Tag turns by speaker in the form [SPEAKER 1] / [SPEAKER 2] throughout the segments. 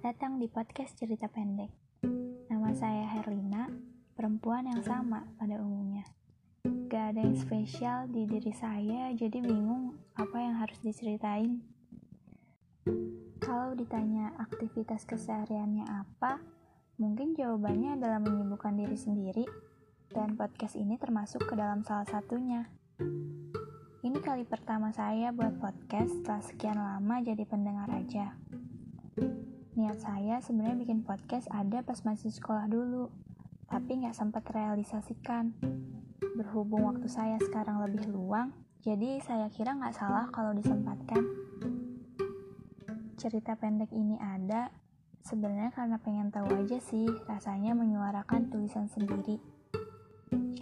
[SPEAKER 1] datang di podcast cerita pendek. Nama saya Herlina, perempuan yang sama pada umumnya. Gak ada yang spesial di diri saya, jadi bingung apa yang harus diceritain. Kalau ditanya aktivitas kesehariannya apa, mungkin jawabannya adalah menyibukkan diri sendiri, dan podcast ini termasuk ke dalam salah satunya. Ini kali pertama saya buat podcast setelah sekian lama jadi pendengar aja. Niat saya sebenarnya bikin podcast ada pas masih sekolah dulu, tapi nggak sempat realisasikan. Berhubung waktu saya sekarang lebih luang, jadi saya kira nggak salah kalau disempatkan. Cerita pendek ini ada, sebenarnya karena pengen tahu aja sih rasanya menyuarakan tulisan sendiri.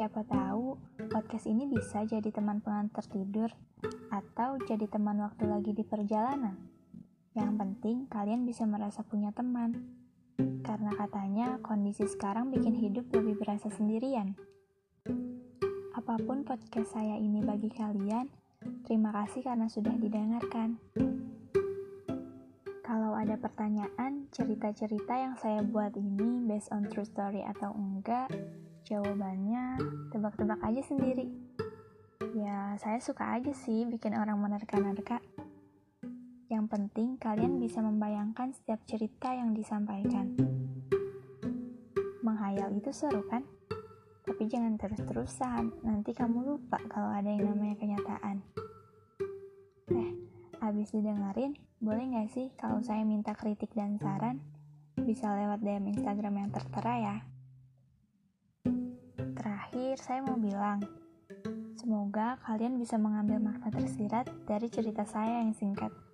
[SPEAKER 1] Siapa tahu podcast ini bisa jadi teman pengantar tidur atau jadi teman waktu lagi di perjalanan. Yang penting kalian bisa merasa punya teman. Karena katanya kondisi sekarang bikin hidup lebih berasa sendirian. Apa pun podcast saya ini bagi kalian, terima kasih karena sudah didengarkan. Kalau ada pertanyaan, cerita-cerita yang saya buat ini based on true story atau enggak, jawabannya tebak-tebak aja sendiri. Ya, saya suka aja sih bikin orang menerka-nerka. Yang penting kalian bisa membayangkan setiap cerita yang disampaikan. Menghayal itu seru kan? Tapi jangan terus-terusan, nanti kamu lupa kalau ada yang namanya kenyataan. Eh, habis didengerin, boleh nggak sih kalau saya minta kritik dan saran? Bisa lewat DM Instagram yang tertera ya. Terakhir, saya mau bilang, semoga kalian bisa mengambil makna tersirat dari cerita saya yang singkat.